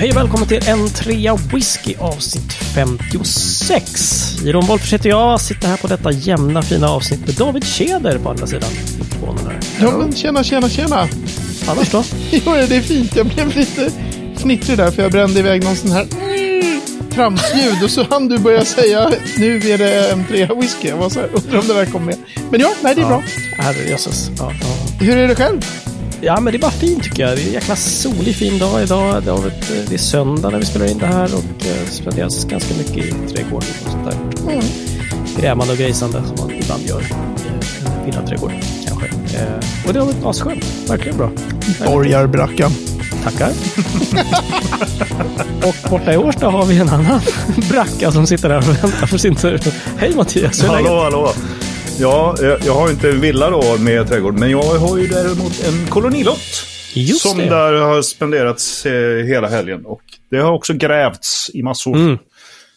Hej och välkommen till en trea whisky avsnitt 56. Jeroen Wolffers heter jag, sitter här på detta jämna fina avsnitt med David Tjäder på andra sidan mikrofonen. Ja men tjena, tjena, tjena. Annars då? Jo, det är fint. Jag blev lite fnittrig där för jag brände iväg någon sån här tramsljud och så hann du börja säga nu är det en trea whisky. Jag var så här, undrar om det där kommer med. Men ja, nej det är bra. Herrejösses. Ja, ja. Hur är det själv? Ja, men det är bara fint tycker jag. Det är en jäkla solig fin dag idag. Det, har varit, det är söndag när vi spelar in det här och eh, spenderas ganska mycket i trädgården och sånt där. Mm. Grämande och grejsande som man ibland gör i en villaträdgård kanske. Eh, och det har varit asskönt. Verkligen bra. Borgarbracka. Tackar. och borta i Årsta har vi en annan bracka som sitter där och väntar för sin tur. Hej Mattias, hur är läget? Hallå, hallå. Ja, jag, har inte en villa då med trädgård, men jag har ju däremot en kolonilott. Just som det. där har spenderats eh, hela helgen. Och det har också grävts i massor. Mm.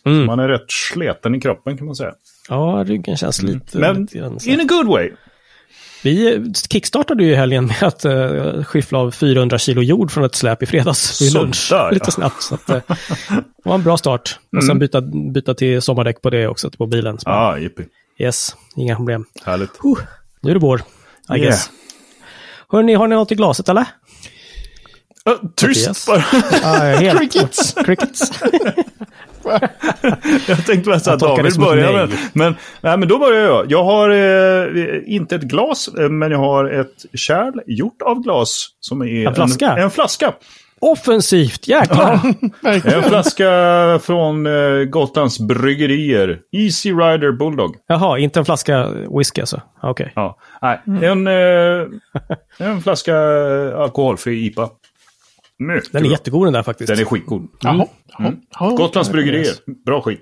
Mm. Man är rätt sleten i kroppen kan man säga. Ja, ryggen känns lite... Men lite in a good way. Vi kickstartade ju i helgen med att uh, skyffla av 400 kilo jord från ett släp i fredags vid lunch. där, Lite ja. snabbt. Så att, uh, det var en bra start. Och sen byta, byta till sommardäck på det också, på bilen. Ah, jippi. Yes, inga problem. Härligt. Uh, nu är det vår, I Yeah. guess. Hörrni, har ni något i glaset eller? Uh, tyst bara. Ah. Crickets. Crickets. jag tänkte bara det David börjar med. Men, nej, men då börjar jag. Jag har eh, inte ett glas, eh, men jag har ett kärl gjort av glas. Som är En flaska? En, en flaska. Offensivt, jäklar. En flaska från eh, Gotlands bryggerier. Easy Rider Bulldog. Jaha, inte en flaska whisky alltså? Ah, Okej. Ja, nej. En, eh, en flaska alkoholfri IPA. Mycket Den är bra. jättegod den där faktiskt. Den är skitgod. Jaha. jaha, jaha. Gotlands bryggerier. Bra skit.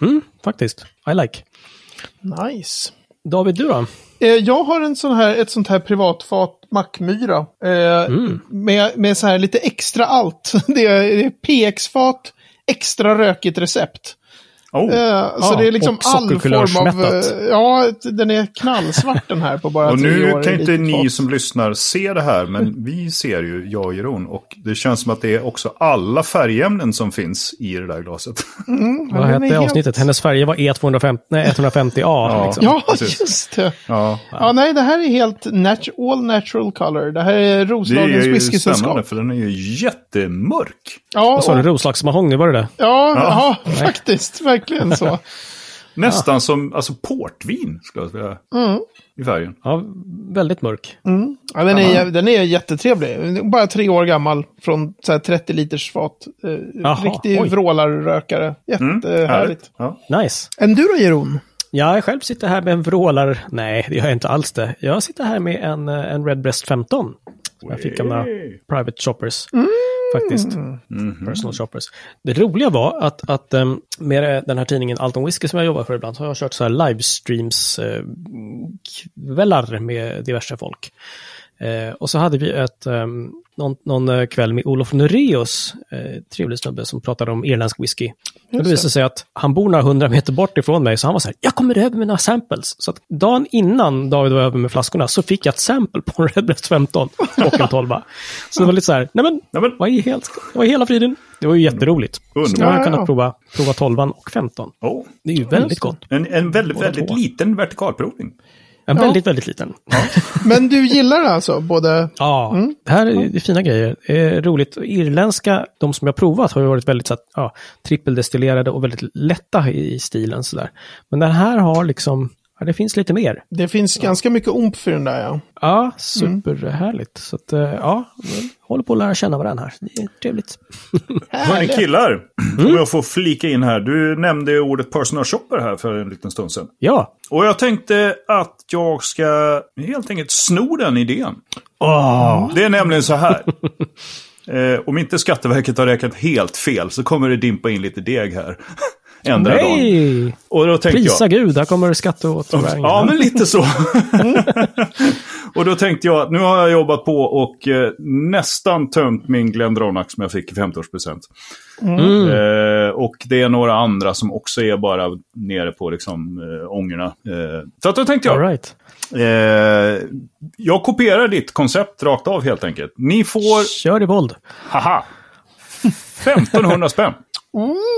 Mm, faktiskt. I like. Nice. David, du då? Eh, jag har en sån här, ett sånt här privatfat Mackmyra. Eh, med, med så här lite extra allt. Det är, det är PX-fat, extra rökigt recept. Oh. Eh, så Ja, det är liksom och all form av... eh, Ja, den är knallsvart den här på bara Och nu år. kan inte ni fat. som lyssnar se det här, men vi ser ju, jag och Jeroen. Och det känns som att det är också alla färgämnen som finns i det där glaset. Mm, Vad är hette helt- avsnittet? Hennes färger var E250, nej, 150A. Ja. Liksom. Ja, just det. Ja, Ja, nej, det här är helt nat- all natural color. Det här är det Roslagens är ju whiskysällskap. spännande för den är ju jättemörk. Ja, Vad sa du? och- Roslagsmahogny, var det det? ja, ja, faktiskt. Verkligen så. Nästan som alltså, portvin, skulle jag säga. Mm. I färgen. Ja, väldigt mörk. Ja, den, är, den är jättetrevlig. Bara tre år gammal från så här 30 liters fat. Eh, riktig oj. vrålarrökare. Jättehärligt. Härligt. Ja. Nice. En du då, Jeroen? Jag själv sitter här med en vrålar... Nej, det gör jag inte alls det. Jag sitter här med en, eh, en Redbreast 15. Jag fick några private shoppers. Faktiskt. Personal shoppers. Det roliga var att, att em, med den här tidningen Alton Whisky som jag jobbar för ibland så har jag kört så här livestreams eh, kvällar med diverse folk. Eh, och så hade vi ett, um, någon, någon eh, kväll med Olof Nureus, eh, trevlig snubbe som pratade om irländsk whisky. Och det visade sig att han bor några hundra meter bort ifrån mig, så han var så här, jag kommer över med några samples. Så att dagen innan David var över med flaskorna så fick jag ett sample på en Redbreast 15 och en 12. Så det var lite så här, nej men, Nej, men, vad i, helt, vad i hela friden? Det var ju jätteroligt. Så Underbart. nu har jag Ja, kunnat prova, prova 12 och 15. oh. Det är ju väldigt gott. En, en väldigt, väldigt liten vertikalprovning. Ja. väldigt, väldigt liten. Men du gillar det alltså? Både... Ja, det här är fina grejer. Det är roligt. Irländska, de som jag provat, har ju varit väldigt så att, ja, trippeldestillerade och väldigt lätta i, stilen. Sådär. Men den här har liksom, ja, det finns lite mer. Det finns ganska mycket omp för den där, ja. Ja, superhärligt. Så att, eh, ja, vi håller på att lära känna varandra här. Det är trevligt. Hörni killar, om jag får flika in här. Du nämnde ordet personal shopper här för en liten stund sedan. Ja. Och jag tänkte att jag ska helt enkelt sno den idén. Det är nämligen så här. eh, om inte Skatteverket har räknat helt fel så kommer det dimpa in lite deg här. Ändra dagen. Nej! Och då tänkte Prisa jag... Gud, här kommer skatteåterbäringen. Ja, men lite så. och då tänkte jag att nu har jag jobbat på och eh, nästan tömt min Glendronach som jag fick i 50-årspresent. Mm. Eh, och det är några andra som också är bara nere på liksom, eh, ångorna. Eh, så att då tänkte jag, All right. eh, jag kopierar ditt koncept rakt av helt enkelt. Ni får, Kör i våld. haha, 1500 spänn.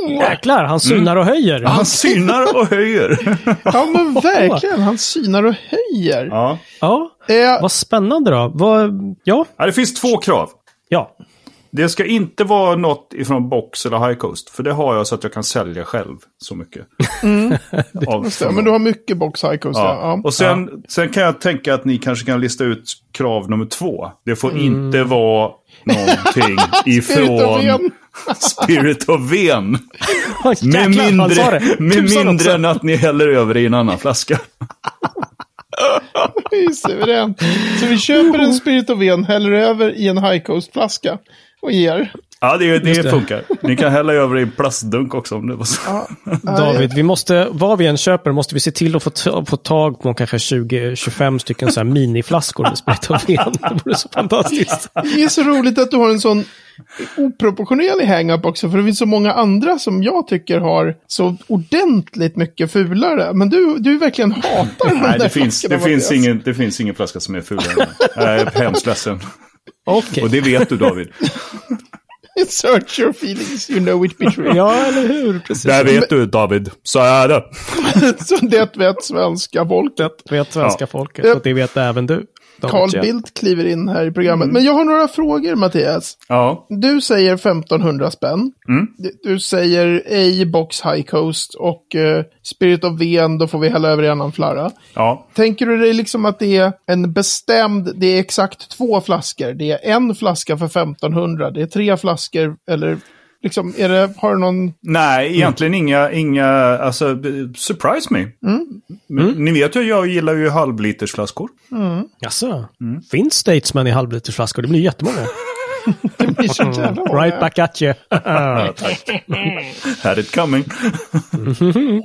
Jäklar, han synar och höjer. Han synar och höjer. Ja, men verkligen. Han synar och höjer. Ja. Ja, Eh, vad spännande då. Vad, ja, Ja, det finns två krav. ja. Det ska inte vara något ifrån Box eller High Coast. För det har jag så att jag kan sälja själv så mycket. Av- just det, men du har mycket box Icos. Ja. ja. Ja. Och sen, sen kan jag tänka att ni kanske kan lista ut krav nummer två. Det får Mm. inte vara någonting ifrån. Spirit of Ven. Med mindre, med mindre än att ni häller över i en annan flaska. Det är suveränt. Så vi köper en Spirit of Ven, häller över i en High Coast-flaska och ger. Ja, det, det, det. funkar. Ni kan hälla över i en plastdunk också om det var så. David, vi måste, vad vi än köper måste vi se till att få, ta- få tag på kanske 20-25 stycken så här miniflaskor med sprit och ven. Det vore så fantastiskt. Det är så roligt att du har en sån oproportionerlig hang-up också, för det finns så många andra som jag tycker har så ordentligt mycket fulare. Men du, du verkligen hatar de Nej, där det finns, det, finns ingen, det finns ingen flaska som är fulare den. Jag är hemskt ledsen. Okej. Och det vet du David. Search your feelings, you know it be true. Ja, eller hur? Precis. Det vet du David. Så är det. så det vet svenska folket. Det vet svenska Ja. folket. Och det vet även du. Carl. Bildt kliver in här i programmet. Mm. Men jag har några frågor, Mattias. Ja. Du säger 1500 spänn. Mm. Du- säger A-box High Coast och eh, Spirit of Ven, då får vi hälla över i annan flarra. Ja. Tänker du dig liksom att det är en bestämd, det är exakt två flaskor? Det är en flaska för 1500, det är tre flaskor, eller liksom, är det, har du någon... Nej, egentligen inga, inga, alltså, surprise me. Men, Ni vet ju, jag gillar ju halvlitersflaskor. Jaså? Finns Statesman i halvlitersflaskor? Det blir jättemånga. Det blir så jävla många. right back at you. Had it coming.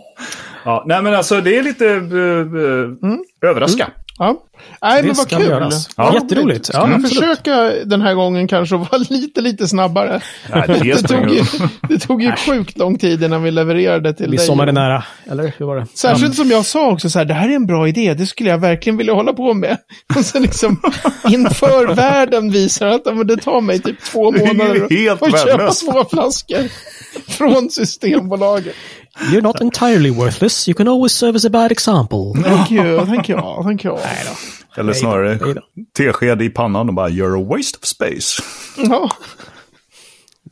ja, nej men alltså det är lite uh, överraska. Ja. Nej, men Det vad ska kul. göras. Ja. Jätteroligt. Ska Ja, vi försöka den här gången kanske vara lite, lite snabbare? Nej, det Det tog, ju, det tog ju sjukt lång tid innan vi levererade till dig. Midsommar är nära. Eller hur var det? Särskilt som jag sa också så här, det här är en bra idé, det skulle jag verkligen vilja hålla på med. Och sen liksom inför världen visar att men det tar mig typ två månader att köpa två flaskor från Systembolaget. You're not entirely worthless. You can always serve as a bad example. Thank you, thank you, thank you. Eller snarare Nej då. tesked i pannan och bara you're a waste of space. Ja.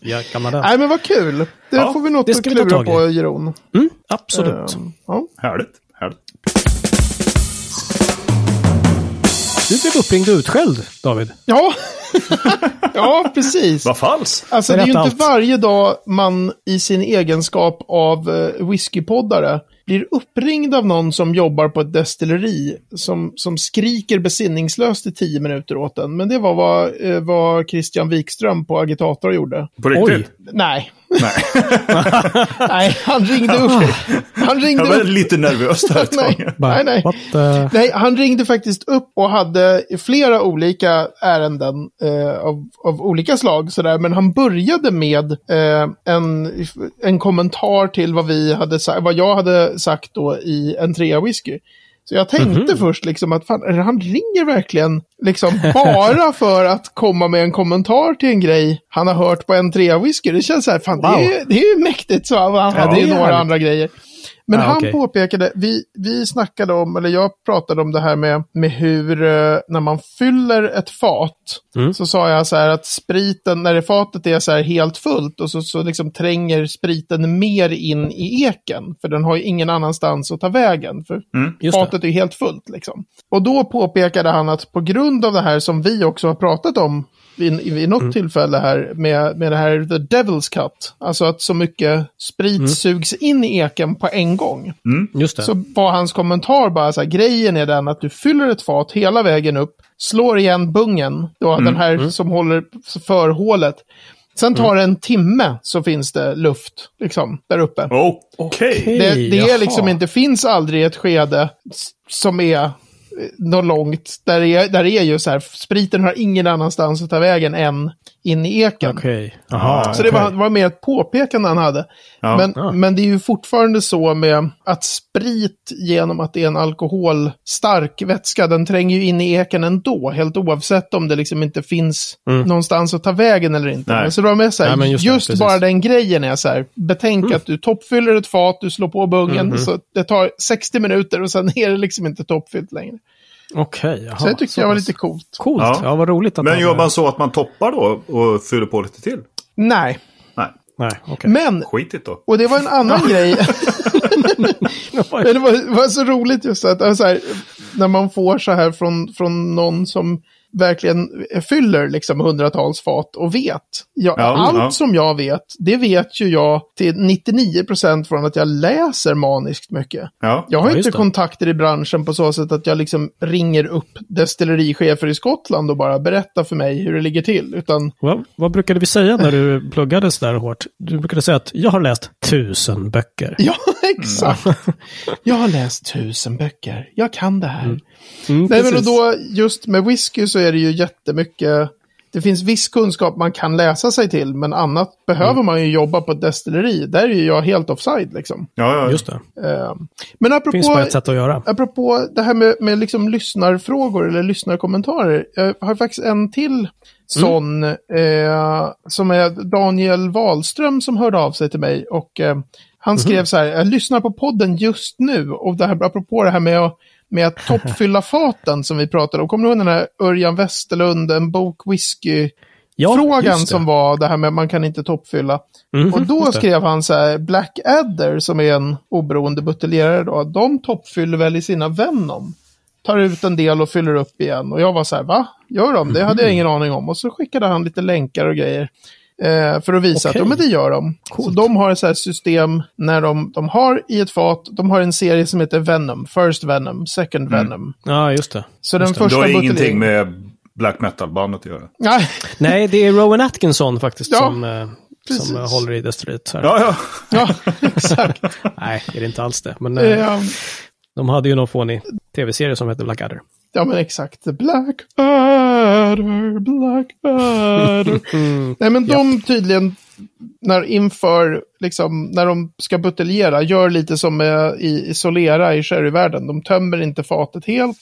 Ja, kan man det? Nej men vad kul. Det Ja, får vi något att ta klura tag i. på, Jeroen. Mm, absolut. Ehm, Ja. Härligt. härligt. Du blev uppringd och utskälld, David. Ja. ja, precis. Vad falskt. Alltså det är ju inte allt. varje dag man i sin egenskap av eh, whiskypoddare blir uppringd av någon som jobbar på ett destilleri som, som skriker besinningslöst i tio minuter åt en. Men det var vad, eh, vad Christian Wikström på Agitator gjorde. På riktigt? Nej. Nej. Nej, han ringde upp. Han ringde Jag var upp. lite nervös där ett Nej, tag. Nej, nej. The... Nej, han ringde faktiskt upp och hade flera olika ärenden eh, av, av olika slag. Sådär. Men han började med eh, en, en kommentar till vad, vi hade sa- vad jag hade sagt då i en trea whisky. Så jag tänkte först liksom att fan, han ringer verkligen liksom bara för att komma med en kommentar till en grej han har hört på en trea whisky. Det känns så här, fan Wow. det, är, det är ju mäktigt. Så han hade det ju några härligt. andra grejer. Men Ah, han okej. påpekade, vi, vi snackade om, eller jag pratade om det här med, med hur eh, när man fyller ett fat, Mm. så sa jag så här att spriten, när det fatet är så här helt fullt och så, så liksom tränger spriten mer in i eken, för den har ju ingen annanstans att ta vägen, för det. fatet är ju helt fullt liksom. Och då påpekade han att på grund av det här som vi också har pratat om vid, vid något tillfälle här med, med det här the devil's cut, alltså att så mycket sprit sugs in i eken på en gång. Just det. Så var hans kommentar bara så här, grejen är den att du fyller ett fat hela vägen upp, slår igen bungen, då den här som håller för hålet. Sen tar det en timme så finns det luft, liksom, där uppe. Okej. Det, det är liksom inte, finns aldrig ett skede som är något långt, där det är, där det är ju så här, spriten har ingen annanstans att ta vägen än in i eken. Okej. Ja, Jaha. Så det var, var mer ett påpekande han hade. Ja. men, Ja. men det är ju fortfarande så med att sprit genom att det är en alkoholstark vätska, den tränger ju in i eken ändå, helt oavsett om det liksom inte finns någonstans att ta vägen eller inte. Nej. Men så det var med så här, Nej, just just det, bara den grejen är så här, betänk att du toppfyller ett fat, du slår på bungen, så det tar 60 minuter och sen är det liksom inte toppfyllt längre. Okej, jaha. Så det tyckte jag var lite coolt. Coolt. Ja. Ja, vad roligt att Men gör man så att man toppar då och fyller på lite till? Nej, Nej, Nej, okej. men skitigt då. Och det var en annan grej. Men det var, var så roligt just att alltså här, när man får så här från, från någon som verkligen fyller liksom hundratals fat och vet. Ja, Ja, allt ja. som jag vet, det vet ju jag till 99% från att jag läser maniskt mycket. Ja. Jag har Ja, inte kontakter i branschen på så sätt att jag liksom ringer upp destillerichefer i Skottland och bara berättar för mig hur det ligger till. Utan Vad, vad brukade vi säga när du pluggade så där hårt? Du brukade säga att jag har läst tusen böcker. Ja, exakt. Jag har läst tusen böcker. Jag kan det här. Mm, Nej, men då just med whisky så är det ju jättemycket. Det finns viss kunskap man kan läsa sig till, men annat behöver Mm. man ju jobba på ett destilleri. Där är ju jag helt offside liksom. Ja, ja. Just det. Eh, Men Det finns bara apropå, ett sätt att göra. apropå det här med, med liksom lyssnarfrågor eller lyssnarkommentarer. Jag har faktiskt en till sån eh, som är Daniel Wahlström som hörde av sig till mig. Och eh, han skrev så här, jag lyssnar på podden just nu. Och det här, apropå det här med att, med att toppfylla faten som vi pratade om. Kommer du ihåg den här Örjan Westerlund, en bok whisky? Ja, frågan som var det här med att man kan inte toppfylla. Mhm, och då skrev han så här, Black Adder som är en oberoende buteljerare då, de toppfyller väl i sina Venom. Tar ut en del och fyller upp igen. Och jag var så här, va? Gör de? Det hade jag ingen aning om. Och så skickade han lite länkar och grejer. Eh, för att visa Okej. att men det gör de. Så Coolt. de har ett så här system när de, de har i ett fat, de har en serie som heter Venom. First Venom, Second Venom. Ja, just det. Så den Just det. Det första har ingenting buteljeringen- med black metal-bandet att göra. Nej, Nej, det är Rowan Atkinson faktiskt Ja, som, eh, precis. som eh, håller i så här. Ja, ja. ja, exakt. Nej, det är inte alls det. Men Eh, de hade ju någon fånig tv-serie som hette Blackadder. Ja men exakt. Black Adder, Black Adder. Nej men de tydligen, när inför, liksom, när de ska buteljera, gör lite som med, i, i Solera i sherryvärlden. De tömmer inte fatet helt.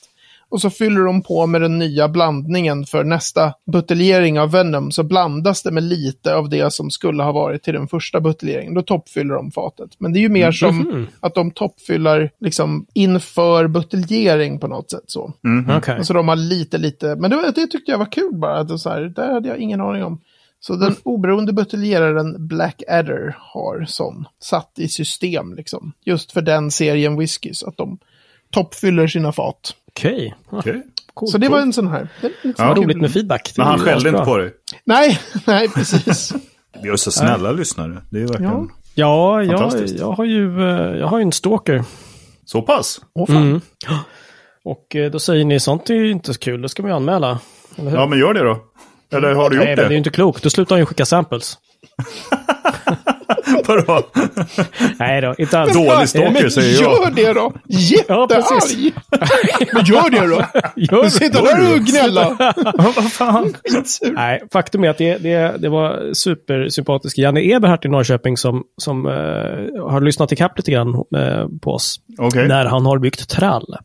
Och så fyller de på med den nya blandningen för nästa buteljering av Venom. Så blandas det med lite av det som skulle ha varit till den första buteljeringen. Då toppfyller de fatet. Men det är ju mer som att de toppfyllar liksom inför buteljering på något sätt så. Okej. Alltså de har lite, lite, men det, det tyckte jag var kul bara. Att det, så här, det hade jag ingen aning om. Så den oberoende buteljeraren Black Adder har sån satt i system liksom. Just för den serien whisky så att de toppfyller sina fat. Okej. Ja, Okej. coolt. Så det var en sån här. Det är lite Ja. Roligt med feedback. Det Men han skällde inte på dig. Nej, nej precis. Vi har så snälla lyssnare. Det är verkligen... Ja, jag, Fantastiskt. jag har ju eh, jag har ju en stalker. Så pass? Åh fan. Mm. Och eh, då säger ni sånt är ju inte så kul, det ska man ju anmäla. Eller hur? Ja, men gör det då. Eller har du Nej, gjort men det är ju det? inte klokt. Då slutar han ju skicka samples. Vadå? Nej då, inte alls. Dålig stalker säger jag. gör det då! Jättearg! Men gör det då! Gör. Sitta där och gnälla! Vad fan? Nej, faktum är att det, det, det var supersympatisk Janne Eberhardt i Norrköping som, som eh, har lyssnat ikapp lite grann eh, på oss. Okej. När han har byggt trall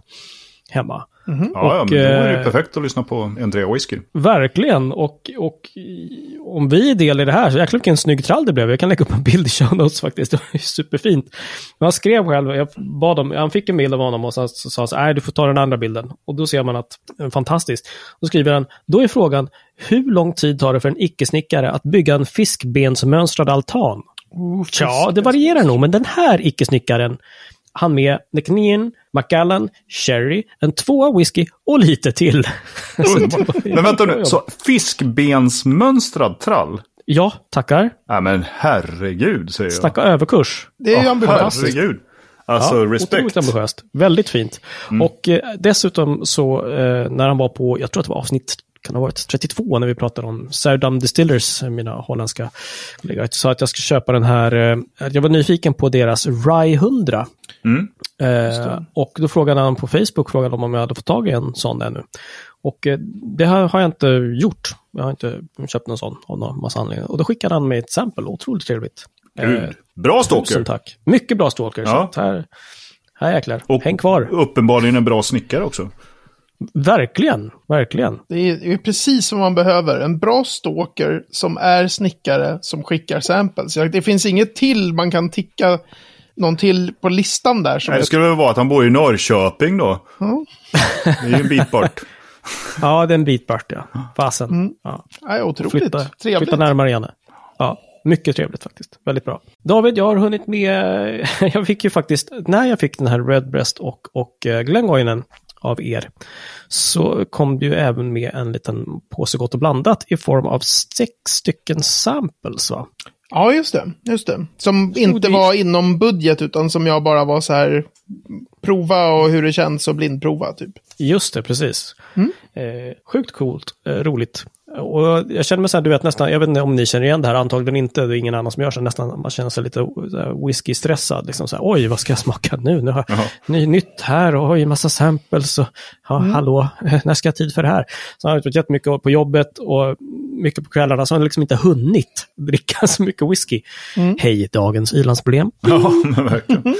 hemma. Ja, ja, Och, men då är det eh, perfekt att lyssna på Andrea Whisky. Verkligen. Och, och om vi är del i det här, så jäklar vilken snygg trall det blev. Jag kan lägga upp en bild i show notes faktiskt. Det var superfint. Men han skrev själv, jag bad om, han fick en bild av honom och sen så sa han så nej du får ta den andra bilden. Och då ser man att, eh, fantastiskt. Då skriver han, då är frågan, hur lång tid tar det för en icke-snickare att bygga en fiskbensmönstrad altan? Ja, det varierar nog, men den här icke-snickaren han med Necnin, Macallan, Sherry, en tvåa whisky och lite till. Men vänta nu, så fiskbensmönstrad trall? Ja, tackar. Nej men herregud, säger jag. Snacka överkurs. Det är ju Ja, ambitiöst. Herregud. Alltså, Otroligt respekt. ambitiöst. Väldigt fint. Och eh, dessutom så, eh, när han var på, jag tror att det var avsnitt kan ha varit 32 när vi pratade om Serdam Distillers, mina holländska kollegor. sa att jag ska köpa den här, eh, jag var nyfiken på deras Rye 100. Mm. Eh, och då frågade han på Facebook frågade om jag hade fått tag i en sån ännu. Och eh, det har, har jag inte gjort. Jag har inte köpt någon sån av någon massa anledningar. Och då skickade han mig ett exempel, otroligt trevligt. Gud. Eh, bra stalker! Tusen tack. Mycket bra stalker. Ja. Så här, här jäklar. Och Häng kvar. Uppenbarligen en bra snickare också. Verkligen, verkligen. Det är, det är precis vad man behöver. En bra stalker som är snickare som skickar samples. Det finns inget till man kan ticka någon till på listan där. Som Nej, det är- skulle väl vara att han bor i Norrköping då. Ja. Det är ju en bit bort. Ja, det är en bit bort ja. Fasen. Mm. Ja. Nej, otroligt Flytta, trevligt. flytta närmare Janne. Ja, mycket trevligt faktiskt. Väldigt bra. David, jag har hunnit med... Jag fick ju faktiskt, när jag fick den här Redbreast och, och eh, Glengoynen av er, så kom det ju även med en liten påse gott och blandat i form av sex stycken samples va? Ja, just det. Just det. Som inte det- var inom budget, utan som jag bara var så här, prova och hur det känns och blindprova, typ. Just det, precis. Mm. Eh, sjukt coolt, eh, roligt. Och jag känner mig så här, du vet nästan, jag vet inte om ni känner igen det här, antagligen inte, det är ingen annan som gör så, nästan, man känner sig lite whisky-stressad, liksom så här, oj, vad ska jag smaka nu? Nu har Jaha. ny, nytt här och oj, massa samples och, ja, hallå, när ska jag ha tid för det här? Så har jag varit jättemycket på jobbet och mycket på kvällarna, så har jag liksom inte hunnit dricka så mycket whisky. Hej, dagens ilandsproblem. Ja, men verkligen.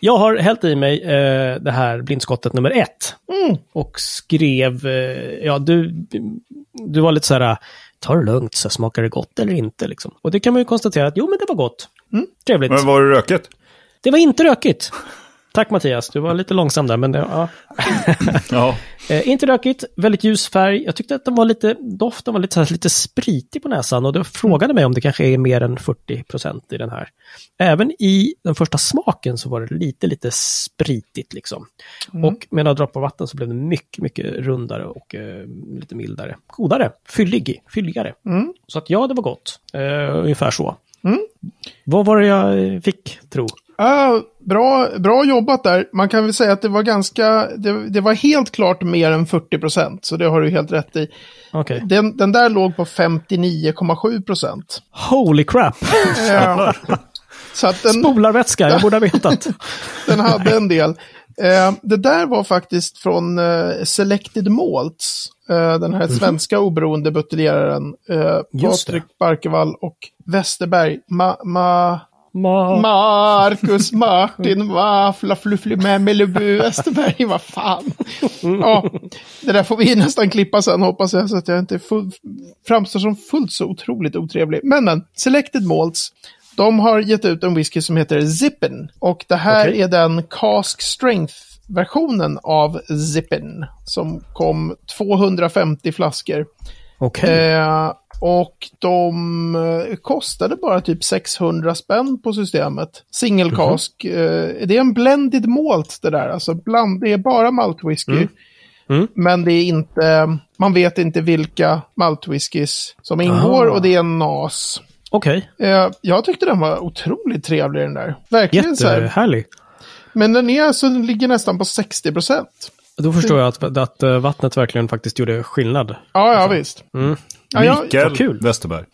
Jag har hällt i mig eh, det här blindskottet nummer ett. Och skrev, eh, ja du, du var lite så här, ta det lugnt, så smakar det gott eller inte liksom. Och det kan man ju konstatera att, jo men det var gott. Trevligt. Men var det röket? Det var inte rökigt. Tack Mattias, du var lite långsam där, men det, ja. Ja. Eh, inte rökigt, väldigt ljus färg. Jag tyckte att den var lite, doften var lite, här, lite spritig på näsan och då frågade mig om det kanske är mer än 40 procent i den här. Även i den första smaken så var det lite, lite spritigt liksom. Och med några droppar vatten så blev det mycket, mycket rundare och eh, lite mildare. Godare, fyllig, fylligare. Så att ja, det var gott. Eh, ungefär så. Vad var det jag fick tro? Ja, bra, bra jobbat där. Man kan väl säga att det var ganska, det, det var helt klart mer än 40 procent, så det har du helt rätt i. Okej. Den, den där låg på 59,7 procent. Holy crap! Ja. Så att den, Spolarvätska, jag borde ha vetat. den hade en del. Eh, det där var faktiskt från eh, Selected Malts. Eh, den här svenska oberoende buteljeraren. Eh. Patrik Barkevall och Westerberg. Ma, ma, Ma- Marcus Martin Waffla Fluffly med Melibu Westerberg. Vad fan. Ja, det där får vi nästan klippa sen hoppas jag. Så att jag inte full, framstår som fullt så otroligt otrevlig. Men men, Selected Malts. De har gett ut en whisky som heter Zippen. Och det här Okej. är den Cask Strength-versionen av Zippen. Som kom 250 flaskor. Okej. Eh, och de eh, kostade bara typ 600 spänn på systemet. Single cask. Eh, det är en blended malt det där. Alltså bland, det är bara maltwhisky. Mm. Men det är inte, man vet inte vilka maltwhiskys som ingår Ah. och det är en NAS. Okej. Eh, jag tyckte den var otroligt trevlig den där. Verkligen så här. Jättehärlig. Men den är alltså, den ligger nästan på 60 procent. Då förstår jag att, att vattnet verkligen faktiskt gjorde skillnad. Ja, ja visst. Mm. Ja, Mikael kul. Westerberg.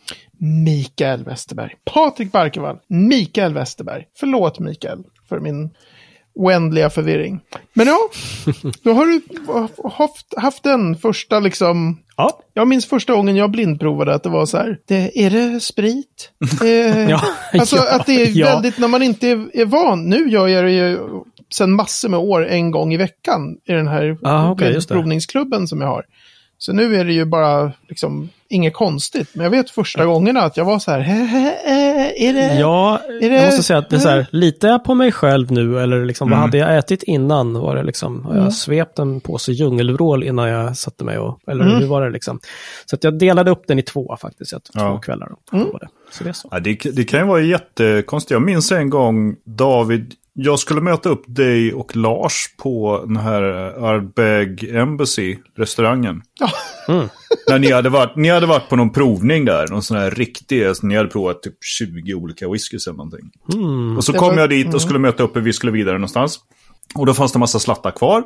Mikael Westerberg. Patrik Barkevall. Mikael Westerberg. Förlåt Mikael för min oändliga förvirring. Men ja, då har du haft, haft den första liksom... Ja. Jag minns första gången jag blindprovade att det var så här. Det, är det sprit? Eh, Ja, alltså ja, att det är ja. väldigt, när man inte är, är van. Nu gör jag det ju sedan massor med år en gång i veckan i den här Ah, okej, just det. provningsklubben som jag har. Så nu är det ju bara liksom inget konstigt. Men jag vet första gångerna att jag var så här, "Hä, hä, är det... Ja, Är det- jag måste säga att det är så här, litar jag på mig själv nu eller liksom, vad hade jag ätit innan? Var det liksom, har jag svept en påse djungelvrål innan jag satte mig och, eller hur var det liksom? Så att jag delade upp den i två faktiskt, jag tog två Ja. kvällar provade. Så det är så. Ja, det, det kan ju vara jättekonstigt. Jag minns en gång, David, jag skulle möta upp dig och Lars på den här Ardbeg Embassy, restaurangen. Mm. När ni hade, varit, ni hade varit på någon provning där, någon sån här riktig, alltså, ni hade provat typ 20 olika whiskys eller någonting. Mm. Och så kom var- jag dit och skulle möta upp er, vi skulle vidare någonstans. Och då fanns det en massa slattar kvar.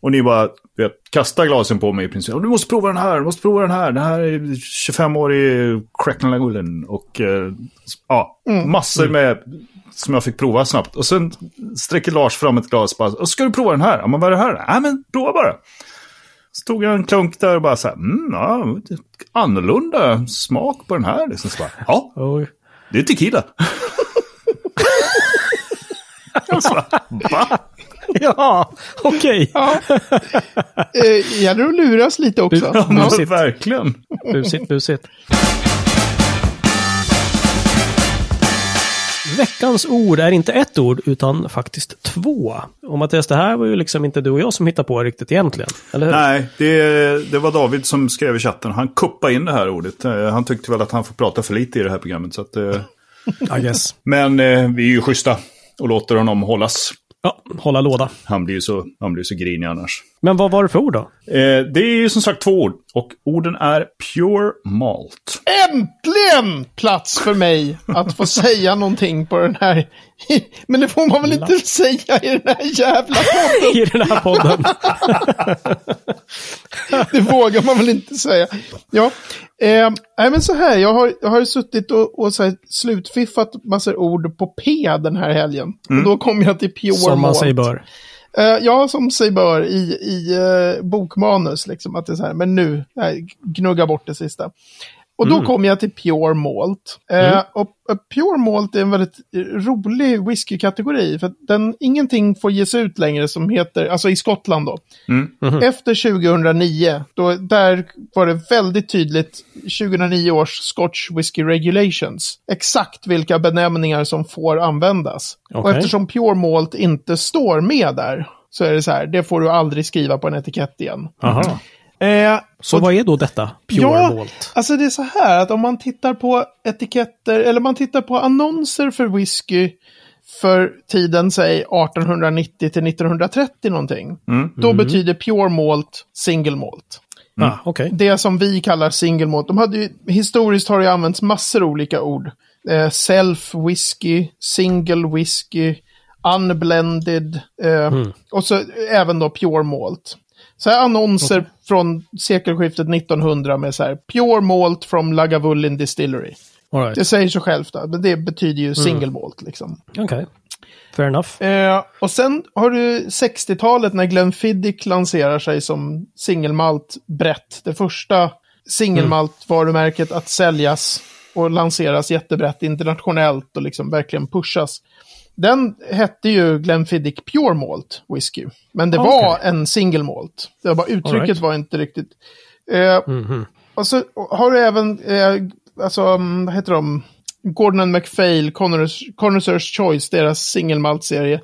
Och ni bara vet, kastar glasen på mig i princip. Du måste prova den här, du måste prova den här. Det här är 25-årig Cracknell Och eh, ja, massor med som jag fick prova snabbt. Och sen sträcker Lars fram ett glas och bara, och ska du prova den här? Ja, men vad är det här? Nej, men prova bara. Så tog jag en klunk där och bara så här, mm, ja, annorlunda smak på den här. Liksom. Så bara, ja, Oj. det är tequila. Och så bara, Va? Ja, okej. Ja. Eh, gäller att luras lite också. Ja, men verkligen. Busigt, busigt. Veckans ord är inte ett ord, utan faktiskt två. Och Mattias, det här var ju liksom inte du och jag som hittade på riktigt egentligen. Eller hur? Nej, det, det var David som skrev i chatten. Han kuppade in det här ordet. Eh, Han tyckte väl att han får prata för lite i det här programmet. Så att, eh, I guess. men eh, vi är ju schyssta och låter honom hållas. Ja, hålla låda. Han blir ju så, han blir så grinig annars. Men vad var det för ord då? Eh, det är ju som sagt två ord. Och orden är pure malt. Äntligen plats för mig att få säga någonting på den här. Men det får man väl inte säga i den här jävla podden. I den här podden. Det vågar man väl inte säga. Ja, eh, nej, men så här. Jag har, jag har suttit och, och så här, slutfiffat massor ord på P den här helgen. Och då kom jag till Pure Som man säger bör. Eh, ja, som sig bör i, i eh, bokmanus, liksom. Att det är så här, men nu, nej, gnugga bort det sista. Och då kom jag till Pure Malt. Eh, Och eh, Pure Malt är en väldigt rolig whiskykategori. För att den, ingenting får ges ut längre som heter, alltså i Skottland då. Efter 2009, då, där var det väldigt tydligt, 2009 års Scotch Whisky Regulations, exakt vilka benämningar som får användas. Och Okej. eftersom Pure Malt inte står med där, så är det så här, det får du aldrig skriva på en etikett igen. Aha. Eh, Så vad är då detta? Pure ja, malt? alltså det är så här att om man tittar på etiketter, eller man tittar på annonser för whisky för tiden, säg 1890 till 1930 någonting. Då betyder pure malt single malt. Ah, okej. Det som vi kallar single malt. De hade ju, historiskt har det använts massor olika ord. Eh, self whisky, single whisky, unblended eh, och så även då pure malt. Så här annonser från sekelskiftet 1900 med så här Pure Malt from Lagavulin Distillery. All Det right. säger sig självt, men det betyder ju single malt liksom. Okej. Fair enough. Eh, och sen har du 60-talet när Glenfiddich lanserar sig som singelmalt brett. Det första singelmalt-varumärket att säljas och lanseras jättebrett internationellt och liksom verkligen pushas. Den hette ju Glenfiddich Pure Malt Whisky. Men det Okej. var en single malt. Det var bara uttrycket right. var inte riktigt... Eh, Mhm. och så har du även, eh, alltså, mm, vad heter de? Gordon and MacPhail, Connoisseurs Choice, deras singelmalt-serie.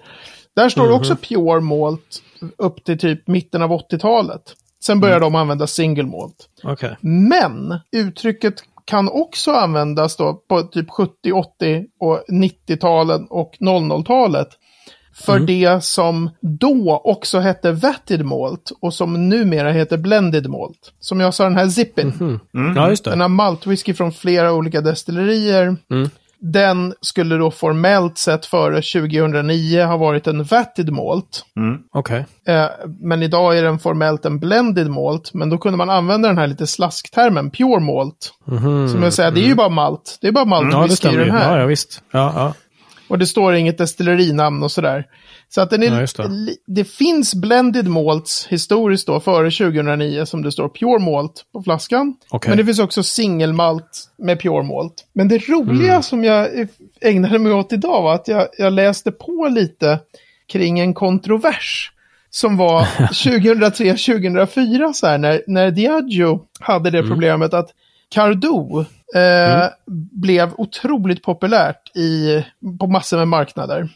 Där står det också Pure Malt upp till typ mitten av 80-talet. Sen började de använda single malt. Okej. Men uttrycket kan också användas då på typ 70, 80 och 90-talen och 00-talet. För det som då också hette Vatted Malt och som numera heter Blended Malt. Som jag sa, den här Zippin. Ja, just Den det. har maltwhisky från flera olika destillerier. Den skulle då formellt sett före 2009 ha varit en Vatted Malt. Okej. Eh, men idag är den formellt en blended malt. Men då kunde man använda den här lite slasktermen, pure malt. Som jag säger, det är ju bara malt. Det är bara malt Mhm. Ja, det stämmer ju. den här. Ja, ja, visst. Ja, ja. Och det står inget destillerinamn och sådär. Så att den är, Ja, det. det. finns blended malts historiskt då, före 2009, som det står pure malt på flaskan. Okej. Men det finns också singelmalt med pure malt. Men det roliga Mm. som jag ägnade mig åt idag var att jag, jag läste på lite kring en kontrovers. Som var 2003-2004, så här, när, när Diageo hade Mm. det problemet att Cardo eh, blev otroligt populärt i, på massor med marknader.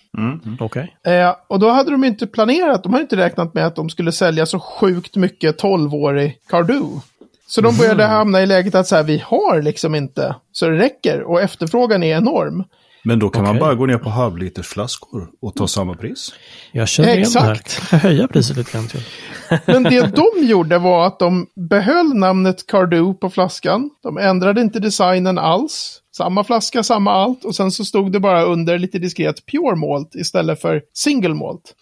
Okej. Eh, och då hade de inte planerat, de hade inte räknat med att de skulle sälja så sjukt mycket 12-årig Cardo. Så de började hamna i läget att så här, vi har liksom inte så det räcker och efterfrågan är enorm. Men då kan man Okej. bara gå ner på halvlitersflaskor och ta samma pris. Jag känner igen det här. Exakt. Jag höja priset lite grann till? Men det de gjorde var att de behöll namnet Cardo på flaskan. De ändrade inte designen alls. Samma flaska, samma allt. Och sen så stod det bara under lite diskret Pure Malt istället för Single Malt.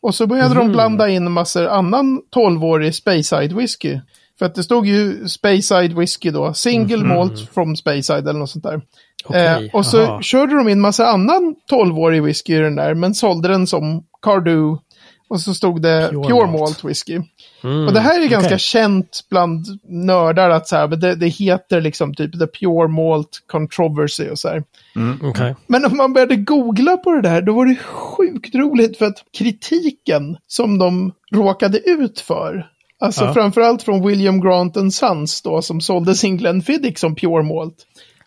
Och så började de blanda in massor annan 12-årig Speyside whisky. För att det stod ju Speyside whisky då, single malt from Speyside eller något sånt där. Okej, eh, och så aha. körde de in massa annan 12-årig whisky i den där, men sålde den som Cardu. Och så stod det Pure Pure, malt. Malt Whisky. Mm, Och det här är ganska okej. känt bland nördar att så här, det, det heter liksom typ The Pure Malt Controversy och så här. Okej. Men om man började googla på det där, då var det sjukt roligt för att kritiken som de råkade ut för, alltså Ja. framförallt från William Grant Sons då, som sålde sin Glenfiddich som Pure Malt.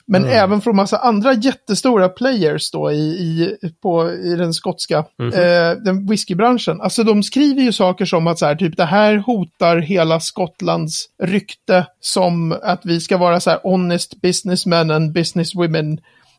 Men Mm. även från massa andra jättestora players då i, i, på, i den skotska Mhm. eh, den whiskybranschen. Alltså de skriver ju saker som att så här, typ det här hotar hela Skottlands rykte som att vi ska vara så här honest businessmen and businesswomen.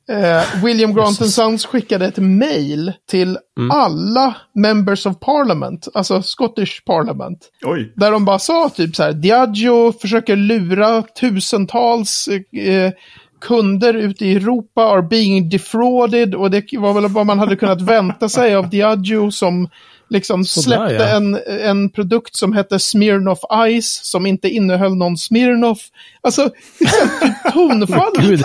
Eh, William Grant and Sons skickade ett mail till Mm. alla members of parliament, alltså Scottish parliament. Oj. Där de bara sa typ så här, Diageo försöker lura tusentals eh, kunder ute i Europa are being defrauded och det var väl vad man hade kunnat vänta sig av Diageo som liksom släppte ja. en, en produkt som hette Smirnoff Ice som inte innehöll någon Smirnoff. Alltså, det är så här tonfall. Gud,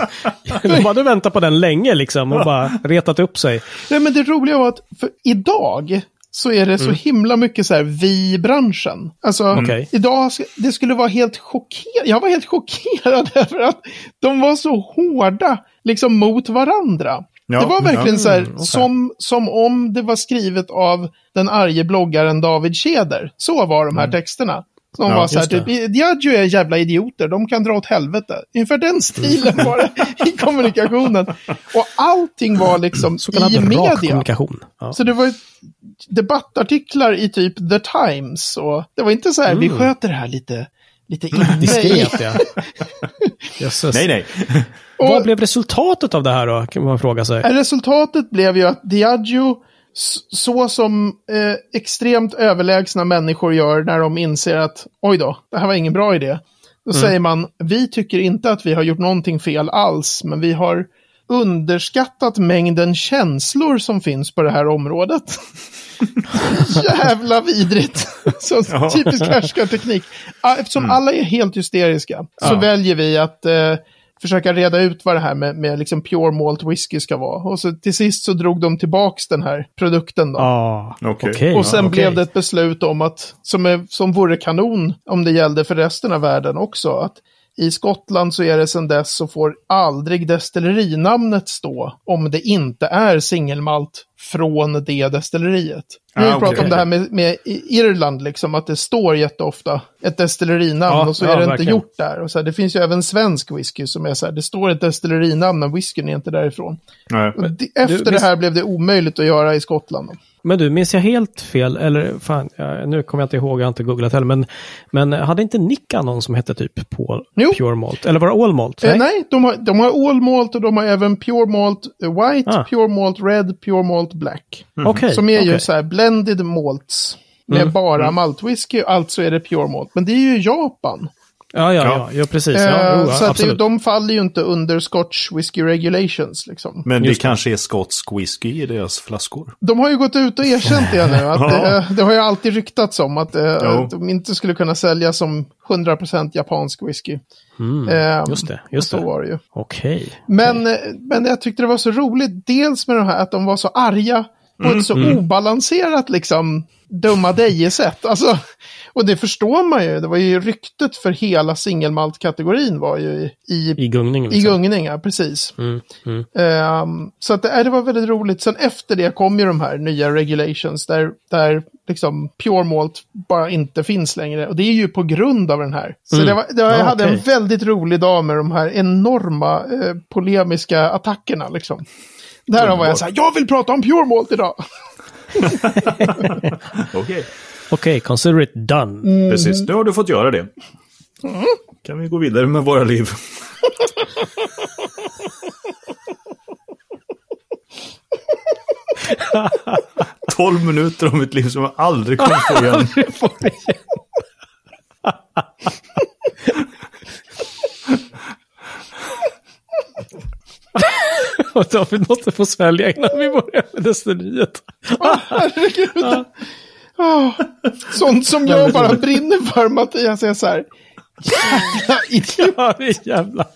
de hade väntat på den länge liksom och bara retat upp sig. Nej, men det roliga var att för idag så är det så himla mycket så här vi-branschen. Alltså, Okej. idag, det skulle vara helt chockerad. Jag var helt chockerad över att de var så hårda liksom mot varandra. Ja, det var verkligen ja, så här, okej. som, som om det var skrivet av den arge bloggaren David Tjäder. Så var de här texterna. Som Ja, var så här, typ, Diageo är jävla idioter, de kan dra åt helvete. Ungefär den stilen var det i kommunikationen. Och allting var liksom Så kallad i media. kommunikation. Ja. Så det var ju debattartiklar i typ The Times. Och det var inte så här, vi sköter det här lite, lite inne i... Diskret ja. Nej, nej. Vad Och- blev resultatet av det här då, kan man fråga sig. Resultatet blev ju att Diageo, så som eh, extremt överlägsna människor gör när de inser att oj då, det här var ingen bra idé. Då säger man, vi tycker inte att vi har gjort någonting fel alls, men vi har underskattat mängden känslor som finns på det här området. Jävla vidrigt. Så typisk härskarteknik. Eftersom alla är helt hysteriska så Ja. väljer vi att eh, försöka reda ut vad det här med, med liksom pure malt whisky ska vara. Och så till sist så drog de tillbaks den här produkten då. Ah, okej. Och sen ja, blev det ett beslut om att, som, är, som vore kanon om det gällde för resten av världen också, att i Skottland så är det sedan dess så får aldrig destillerinamnet stå om det inte är singelmalt från det destilleriet. Vi Ah, har pratat okej. om det här med, med Irland, liksom, att det står jätteofta ett destilerinamn Ja, och så ja, är det inte gjort där. Och så här, det finns ju även svensk whisky som är så här, det står ett destillerinamn men whiskyn är inte därifrån. Nej. Efter du, det här blev det omöjligt att göra i Skottland. Men du, minns jag helt fel? Eller fan, ja, nu kommer jag inte ihåg, jag har inte googlat heller. Men, men hade inte Nicka någon som hette typ Paul Jo. Pure Malt? Eller var det All Malt? Nej, nej de, har, de har all malt och de har även pure malt eh, white, Ah. pure malt red, pure malt black. Okej. Som är ju okej. så här blended malts. Med Mm, bara maltwhisky, alltså är det pure malt. Men det är ju Japan. Ja, ja, Ja. ja, ja precis. Eh, Ja, jo, så att det, de faller ju inte under Scotch whisky regulations. Liksom. Men det Just det. kanske är skotsk whisky i deras flaskor. De har ju gått ut och erkänt det nu. Att det, det har ju alltid ryktats om att eh, Jo. de inte skulle kunna sälja som 100% japansk whisky. Mm, Eh, just det, just så det. var det ju. Okej. Men, eh, men jag tyckte det var så roligt, dels med det här att de var så arga på ett så obalanserat liksom dumma deje-sätt. Alltså, och det förstår man ju, det var ju ryktet för hela singelmalt-kategorin var ju i, i, I gungning. i Liksom. gungning, ja, precis. Mm, mm. Ehm, så att det, äh, det var väldigt roligt. Sen efter det kom ju de här nya regulations där, där liksom pure malt bara inte finns längre. Och det är ju på grund av den här. Så Mm. det var, det var, jag Ja, hade en okej. väldigt rolig dag med de här enorma eh, polemiska attackerna liksom. Där var jag så här, jag vill prata om pure malt idag. Okej. Okej, consider it done. Mm. Precis, nu har du fått göra det. Kan vi gå vidare med våra liv. Tolv minuter om mitt liv som jag aldrig kommer få igen. Och David måste få svälja innan vi börjar med destiniet. Herregud. Oh, sånt som jag bara brinner för, Mattias, är så här. Jävla idiot! Ja, jävla...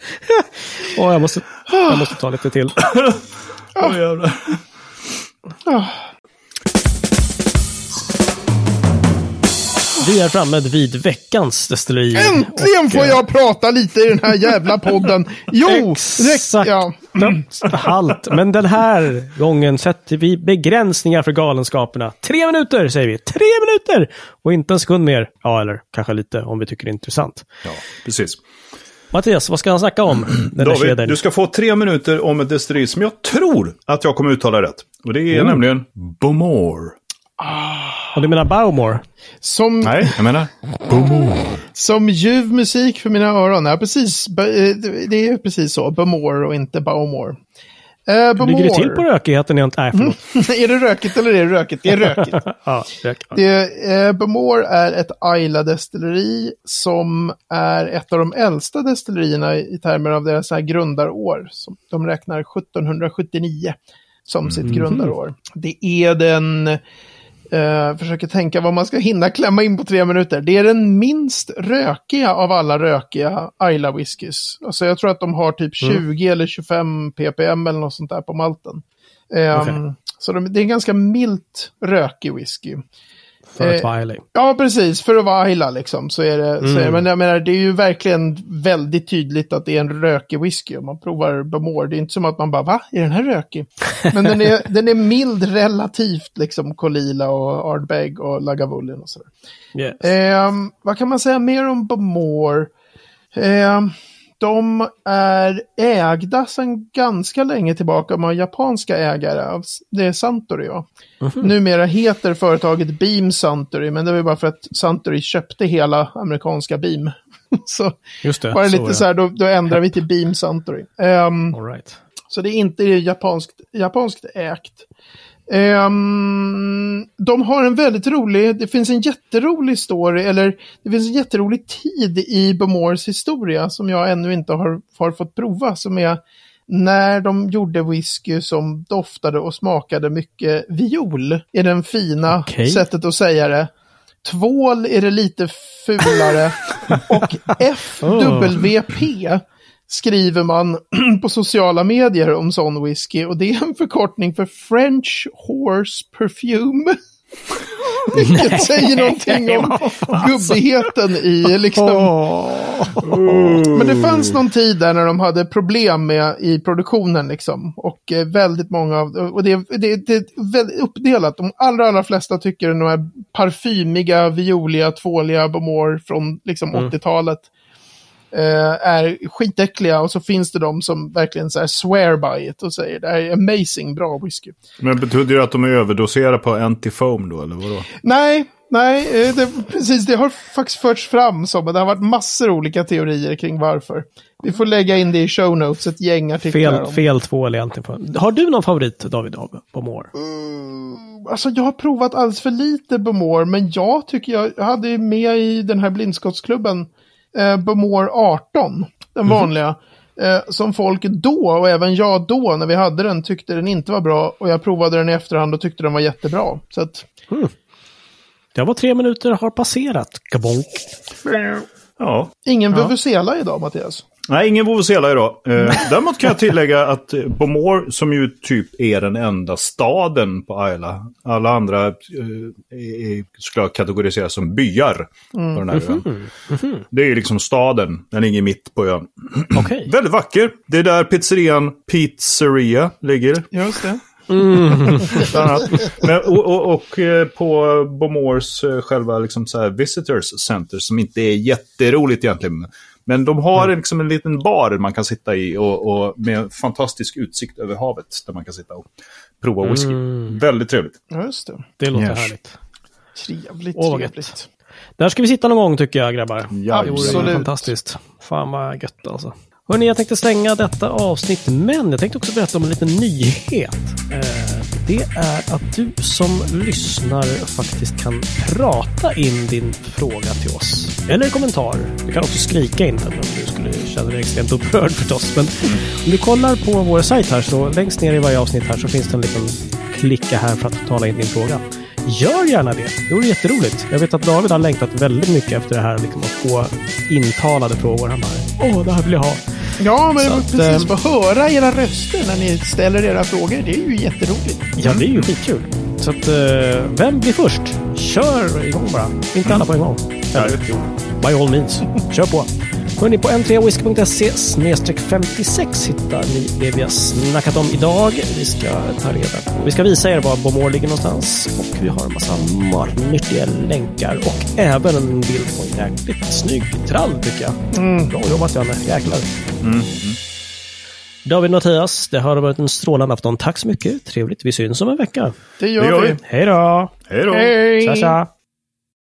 Åh, jag, måste, jag måste ta lite till. Åh, jävlar. Vi är framme vid veckans destilleri. Äntligen Och, får eh, jag prata lite i den här jävla podden. Jo, Exakt. Ja. Halt. Men den här gången sätter vi begränsningar för galenskaperna. Tre minuter säger vi. Tre minuter! Och inte en sekund mer. Ja, eller kanske lite om vi tycker det är intressant. Ja, precis. Mattias, vad ska han snacka om? Den David, du ska få tre minuter om ett destilleri som jag tror att jag kommer uttala rätt. Och det är Mm. nämligen Bomore. Och du menar Baumor? Som, Nej, jag menar Bomore. som ljuv musik för mina öron. Ja, precis. Eh, Det är precis så. Bemore och inte Baumore. Uh, Hur ligger det till på rökigheten? egentligen? Nej, förlåt. är det rökigt eller är det rökigt? Det är rökigt. Ja, rök. ja. Det, eh, Bemore är ett Ayla-destilleri som är ett av de äldsta destillerierna i termer av deras här grundarår. Som de räknar 1779 som sitt grundarår. Det är den, eh, försöker tänka vad man ska hinna klämma in på tre minuter. Det är den minst rökiga av alla rökiga Ayla-whiskys. Alltså jag tror att de har typ 20 eller 25 ppm eller något sånt där på malten. Ehm, Okej. Så de, det är en ganska milt rökig whisky. För att eh, vara ärlig. Ja, precis. För att vara Ayla liksom. Så är det, så är, Mm. men jag menar, det är ju verkligen väldigt tydligt att det är en rökig whisky. Om man provar Bemore. Det är inte som att man bara, va? Är den här rökig? Men den är, den är mild relativt, liksom, Kolila och Ardbeg och Lagavulin och sådär. Yes. Ehm, vad kan man säga mer om Bemore? Ehm, de är ägda sedan ganska länge tillbaka av japanska ägare. Det är Suntory. Ja. Numera heter företaget Beam Suntory, men det var bara för att Suntory köpte hela amerikanska Beam. så Just det. bara lite ja. så här, då, då ändrar vi till Beam Suntory. Ehm, All right. så det är inte japanskt, japanskt ägt. Ehm, de har en väldigt rolig, det finns en jätterolig story, eller det finns en jätterolig tid i Bemores historia som jag ännu inte har, har fått prova, som är när de gjorde whisky som doftade och smakade mycket viol, är den fina Okej. sättet att säga det. Tvål är det lite fulare och FWP skriver man på sociala medier om sån whisky och det är en förkortning för French Horse Perfume. Vilket säger någonting om gubbigheten i liksom. Men det fanns någon tid där när de hade problem med i produktionen liksom. Och eh, väldigt många av, och det, det, det är väldigt uppdelat. De allra, allra flesta tycker de här parfymiga, violiga, tvåliga Bomor från liksom 80-talet eh, är skitäckliga. Och så finns det de som verkligen så här swear by it och säger det här är amazing bra whisky. Men betyder det att de är överdoserade på antifoam då, eller vadå? Nej, nej, eh, det, precis. Det har faktiskt förts fram som, det har varit massor olika teorier kring varför. Vi får lägga in det i show notes, ett gäng artiklar Fel, om. fel tvål egentligen. Har du någon favorit, David, av Bomor? Alltså jag har provat alldeles för lite Bemore, men jag tycker jag, jag hade ju med i den här blindskottsklubben eh, Bemore 18, den vanliga. Eh, som folk då, och även jag då, när vi hade den, tyckte den inte var bra. Och jag provade den i efterhand och tyckte den var jättebra. Så att, Det var tre minuter har passerat. Kabonk. Ja. ingen vuvuzela idag, Mattias. Nej, ingen vuvuzela idag. Eh, däremot kan jag tillägga att eh, Bomor, som ju typ är den enda staden på Isla, alla andra eh, är- skulle jag kategorisera som byar på den här ön. Det är liksom staden, den ligger mitt på ön. Okej. Väldigt vacker. Det är där pizzerian Pizzeria ligger. Just det. Annat. Men, och, och, och eh, på Bomors själva liksom så här visitors center som inte är jätteroligt egentligen. Men de har liksom en liten bar man kan sitta i och, och med fantastisk utsikt över havet där man kan sitta och prova whisky. Väldigt trevligt. Just det. Det låter Yes. härligt. Trevligt, gött. trevligt. Där ska vi sitta någon gång tycker jag, grabbar. Ja, Jo, det är Absolut. fantastiskt. Fan vad gött alltså. Hörni, jag tänkte stänga detta avsnitt, men jag tänkte också berätta om en liten nyhet. Eh, det är att du som lyssnar faktiskt kan prata in din fråga till oss. Eller kommentar. Du kan också skrika in den om du skulle känna dig extremt upprörd förstås. Men om du kollar på vår sajt här så längst ner i varje avsnitt här så finns det en liten klicka här för att tala in din fråga. gör gärna det. Det vore jätteroligt. Jag vet att David har längtat väldigt mycket efter det här, liksom, att få intalade frågor. Han bara, åh, det här vill jag ha. Ja, men att, precis. eh, Få höra era röster när ni ställer era frågor. Det är ju jätteroligt. Ja, det är ju skitkul. Så att, eh, vem blir först? Kör igång bara. Inte alla på en gång. By all means. Kör på. Hörrni, på n3whisky.se 56 hittar ni det vi har snackat om idag. Vi ska ta reda på. Vi ska visa er var Bomor ligger någonstans. Och vi har en massa matnyttiga länkar och även en bild på en jäkligt snygg trall tycker jag. Bra jobbat Janne, jäklar. David Mattias, det har varit en strålande afton. Tack så mycket. Trevligt. Vi syns om en vecka. Det gör, Det gör vi. vi. Hej då! Hej då! Hej! Tja, tja!